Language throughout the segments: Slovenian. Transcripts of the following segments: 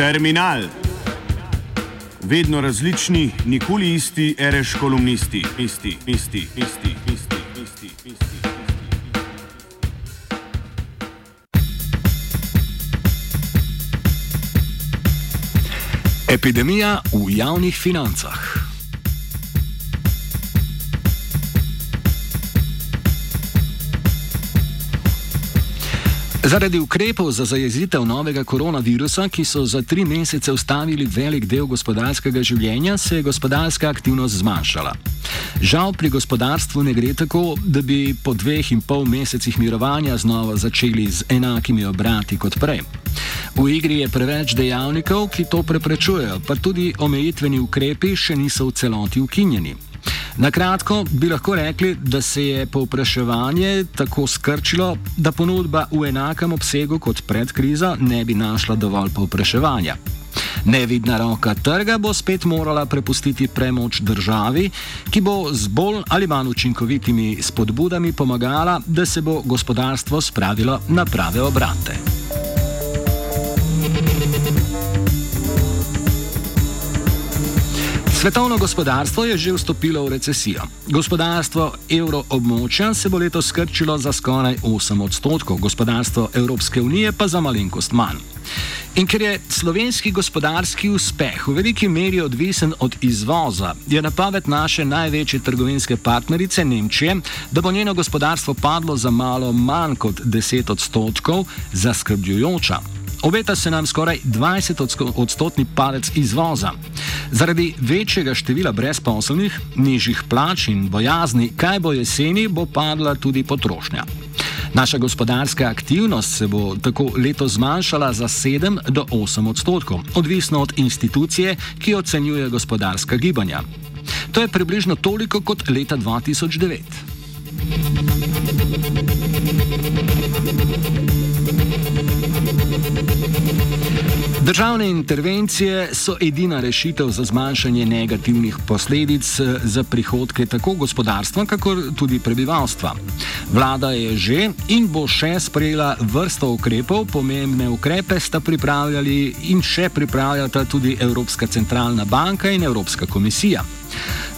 Terminal. Vedno različni, nikoli isti, reš kolumnisti, isti, isti, isti, isti, isti, isti. Epidemija v javnih financah. Zaradi ukrepov za zajezitev novega koronavirusa, ki so za tri mesece ustavili velik del gospodarskega življenja, se je gospodarska aktivnost zmanjšala. Žal pri gospodarstvu ne gre tako, da bi po dveh in pol mesecih mirovanja znova začeli z enakimi obrati kot prej. V igri je preveč dejavnikov, ki to preprečujejo, pa tudi omejitveni ukrepi še niso v celoti ukinjeni. Na kratko bi lahko rekli, da se je povpraševanje tako skrčilo, da ponudba v enakem obsegu kot pred krizo ne bi našla dovolj povpraševanja. Nevidna roka trga bo spet morala prepustiti premoč državi, ki bo z bolj ali manj učinkovitimi spodbudami pomagala, da se bo gospodarstvo spravilo na prave obrate. Svetovno gospodarstvo je že vstopilo v recesijo. Gospodarstvo evroobmočja se bo letos skrčilo za skoraj 8 odstotkov, gospodarstvo Evropske unije pa za malenkost manj. In ker je slovenski gospodarski uspeh v veliki meri odvisen od izvoza, je napoved naše največje trgovinske partnerice Nemčije, da bo njeno gospodarstvo padlo za malo manj kot 10 odstotkov, zaskrbljujoča. Obeta se nam skoraj 20 odstotni palec izvoza. Zaradi večjega števila brezposobnih, nižjih plač in bojazni, kaj bo jeseni, bo padla tudi potrošnja. Naša gospodarska aktivnost se bo tako leto zmanjšala za 7 do 8 odstotkov, odvisno od institucije, ki ocenjuje gospodarska gibanja. To je približno toliko kot leta 2009. Državne intervencije so edina rešitev za zmanjšanje negativnih posledic eh, za prihodke tako gospodarstva, kakor tudi prebivalstva. Vlada je že in bo še sprejela vrsto ukrepov, pomembne ukrepe sta pripravljali in še pripravljata tudi Evropska centralna banka in Evropska komisija.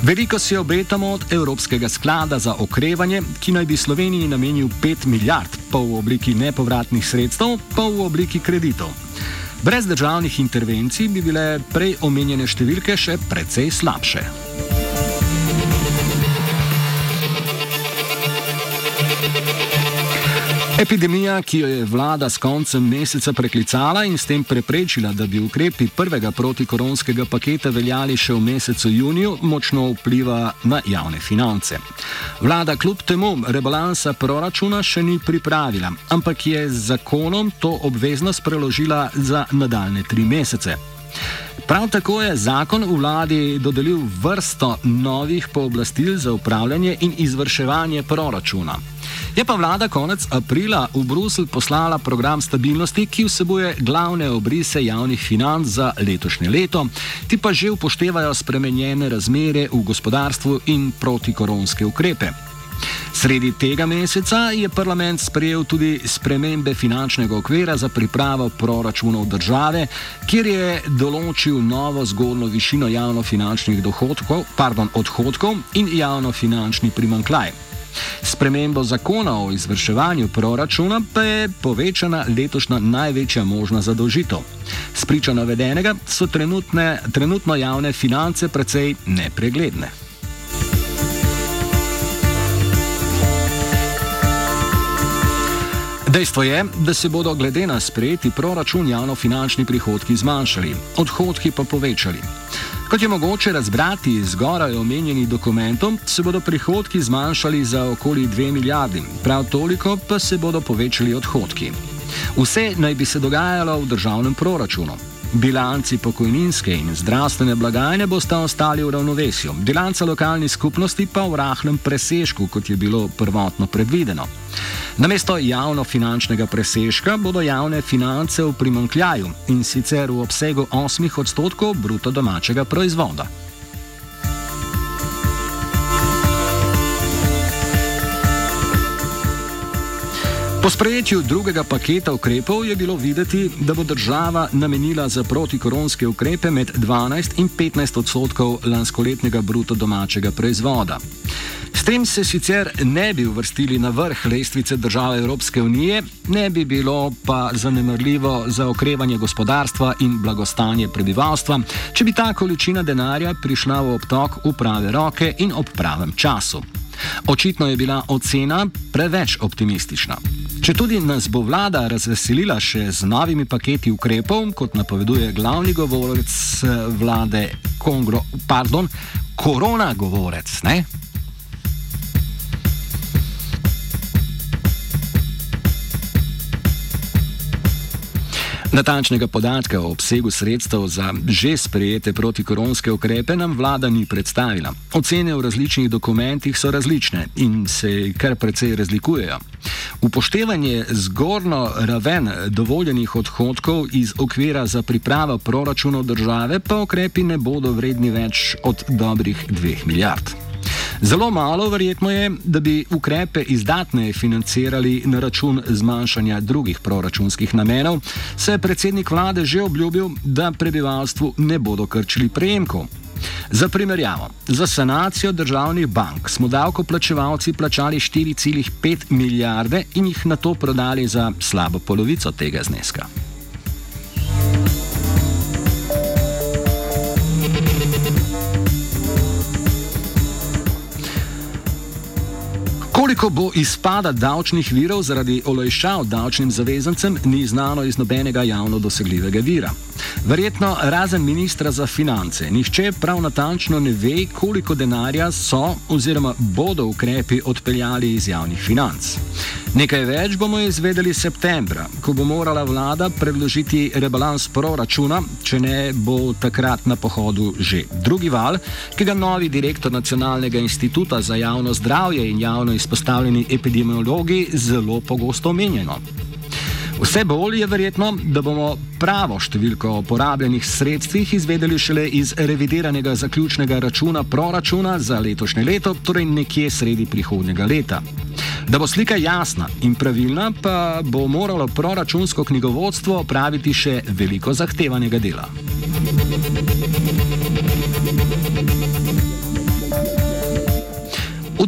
Veliko si obetamo od Evropskega sklada za okrevanje, ki naj bi Sloveniji namenil 5 milijard, pol v obliki nepovratnih sredstev, pol v obliki kreditov. Brez državnih intervencij bi bile prej omenjene številke še precej slabše. Epidemija, ki jo je vlada s koncem meseca preklicala in s tem preprečila, da bi ukrepi prvega protikoronskega paketa veljali še v mesecu juniju, močno vpliva na javne finance. Vlada kljub temu rebalansa proračuna še ni pripravila, ampak je z zakonom to obveznost preložila za nadaljne tri mesece. Prav tako je zakon v vladi dodelil vrsto novih pooblastil za upravljanje in izvrševanje proračuna. Je pa vlada konec aprila v Bruselj poslala program stabilnosti, ki vsebuje glavne obrise javnih financ za letošnje leto, ti pa že upoštevajo spremenjene razmere v gospodarstvu in protikoronske ukrepe. Sredi tega meseca je parlament sprejel tudi spremembe finančnega okvira za pripravo proračunov države, kjer je določil novo zgornjo višino javnofinančnih odhodkov in javnofinančni primankljaj. Spremembo zakona o izvrševanju proračuna pa je povečana letošnja največja možna zadolžitev. Spričo navedenega so trenutne, trenutno javne finance precej nepregledne. Dejstvo je, da se bodo glede na sprejeti proračun javno-finančni prihodki zmanjšali, odhodki pa povečali. Kot je mogoče razbrati iz zgoraj omenjenih dokumentov, se bodo prihodki zmanjšali za okoli 2 milijardi, prav toliko pa se bodo povečali odhodki. Vse naj bi se dogajalo v državnem proračunu. Bilanci pokojninske in zdravstvene blagajne boste ostali v ravnovesju, bilanca lokalnih skupnosti pa v rahlem presežku, kot je bilo prvotno predvideno. Namesto javno-finančnega presežka bodo javne finance v primankljaju in sicer v obsegu 8 odstotkov bruto domačega proizvoda. Po sprejetju drugega paketa ukrepov je bilo videti, da bo država namenila za protikoronske ukrepe med 12 in 15 odstotkov lanskoletnega bruto domačega proizvoda. S tem se sicer ne bi uvrstili na vrh lestvice države Evropske unije, ne bi bilo pa zanemrljivo za okrevanje gospodarstva in blagostanje prebivalstva, če bi ta količina denarja prišla v obtok v prave roke in ob pravem času. Očitno je bila ocena preveč optimistična. Če tudi nas bo vlada razveselila še z novimi paketi ukrepov, kot napoveduje glavni govorec eh, vlade, Kongro, pardon, korona govorec, ne? Natančnega podatka o obsegu sredstev za že sprejete protikoronske ukrepe nam vlada ni predstavila. Ocene v različnih dokumentih so različne in se kar precej razlikujejo. Upoštevanje zgornjo raven dovoljenih odhodkov iz okvira za pripravo proračunov države pa ukrepi ne bodo vredni več od dobrih 2 milijard. Zelo malo verjetno je, da bi ukrepe izdatneje financirali na račun zmanjšanja drugih proračunskih namenov, saj je predsednik vlade že obljubil, da prebivalstvu ne bodo krčili prejemkov. Za primerjavo, za sanacijo državnih bank smo davkoplačevalci plačali 4,5 milijarde in jih na to prodali za slabo polovico tega zneska. Koliko bo izpada davčnih virov zaradi olajšav davčnim zavezancem, ni znano iz nobenega javno dosegljivega vira. Verjetno, razen ministra za finance, nišče prav natančno ne ve, koliko denarja so oziroma bodo ukrepi odpeljali iz javnih financ. Nekaj več bomo izvedeli septembra, ko bo morala vlada predložiti rebalans proračuna, če ne bo takrat na pohodu že drugi val, ki ga novi direktor Nacionalnega inštituta za javno zdravje in javno izpostavljeni epidemiologi zelo pogosto omenjeno. Vse bolj je verjetno, da bomo pravo številko o porabljenih sredstvih izvedeli šele iz revideranega zaključnega računa proračuna za letošnje leto, torej nekje sredi prihodnjega leta. Da bo slika jasna in pravilna, pa bo moralo proračunsko knjigovodstvo opraviti še veliko zahtevanega dela.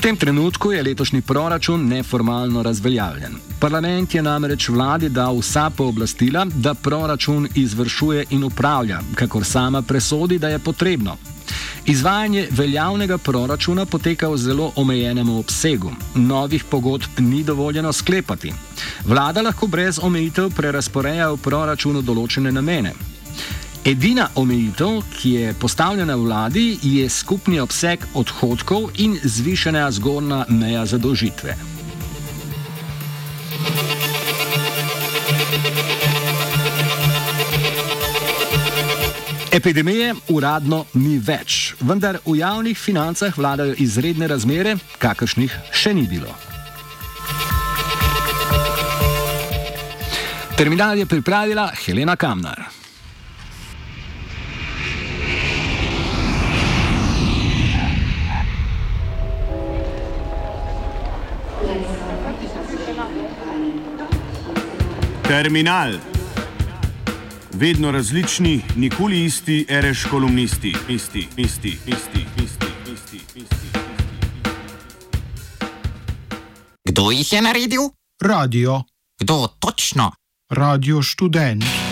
Tem trenutku je letošnji proračun neformalno razveljavljen. Parlament je namreč vladi dal vsa pooblastila, da proračun izvršuje in upravlja, kakor sama presodi, da je potrebno. Izvajanje veljavnega proračuna poteka v zelo omejenem obsegu. Novih pogodb ni dovoljeno sklepati. Vlada lahko brez omejitev prerasporeja v proračunu določene namene. Edina omejitev, ki je postavljena vladi, je skupni obseg odhodkov in zvišena zgornja meja zadolžitve. Epidemije uradno ni več, vendar v javnih financah vladajo izredne razmere, kakršnih še ni bilo. Terminal je pripravila Helena Kamnar. Terminal vedno različni, nikoli isti, reš kolumnisti, isti, isti, isti, isti, isti, isti. Kdo jih je naredil? Radio. Kdo točno? Radio študent.